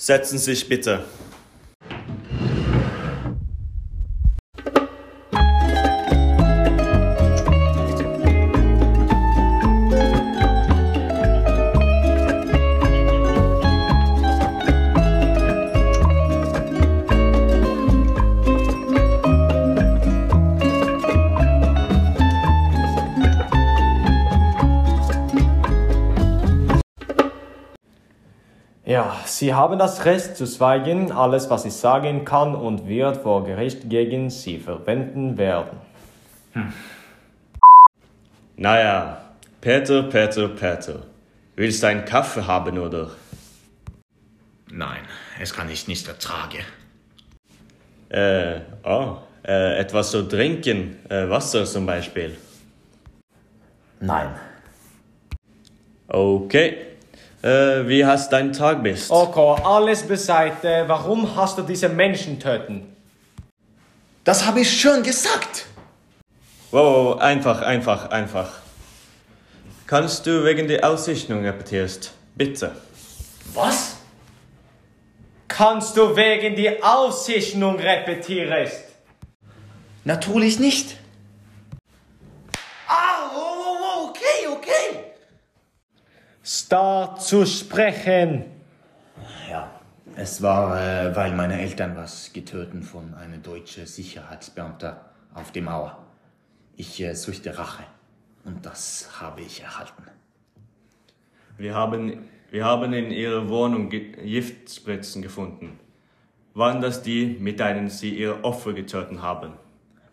Setzen Sie sich bitte. Ja, Sie haben das Recht zu schweigen. Alles, was ich sagen kann und wird vor Gericht gegen Sie verwenden werden. Naja, Peter, Peter, Peter. Willst du einen Kaffee haben, oder? Nein, es kann ich nicht ertragen. Äh, oh, äh, etwas zu trinken. Äh, Wasser zum Beispiel. Nein. Okay. Äh, wie hast dein Tag bist? Okay, alles beiseite. Warum hast du diese Menschen töten? Das habe ich schon gesagt. Wow, einfach, einfach, einfach. Kannst du wegen der Aussichtung repetierst? Bitte. Was? Kannst du wegen die Aussichtung repetierst? Natürlich nicht. Ah, oh, oh, oh, okay, okay. Start zu sprechen. Ja, es war, äh, weil meine Eltern was getötet von einem deutschen Sicherheitsbeamter auf der Mauer. Ich äh, suchte Rache und das habe ich erhalten. Wir haben, wir haben in ihrer Wohnung Gi- Giftspritzen gefunden. Waren das die, mit denen sie ihr Opfer getötet haben?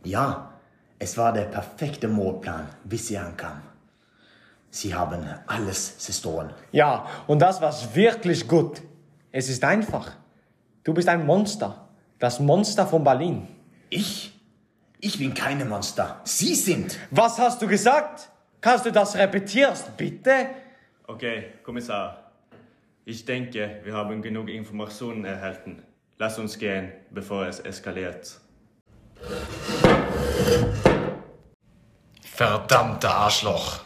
Ja, es war der perfekte Mordplan, bis sie ankam. Sie haben alles zerstoßen. Ja, und das war wirklich gut. Es ist einfach. Du bist ein Monster. Das Monster von Berlin. Ich? Ich bin keine Monster. Sie sind. Was hast du gesagt? Kannst du das repetierst, bitte? Okay, Kommissar. Ich denke, wir haben genug Informationen erhalten. Lass uns gehen, bevor es eskaliert. Verdammter Arschloch.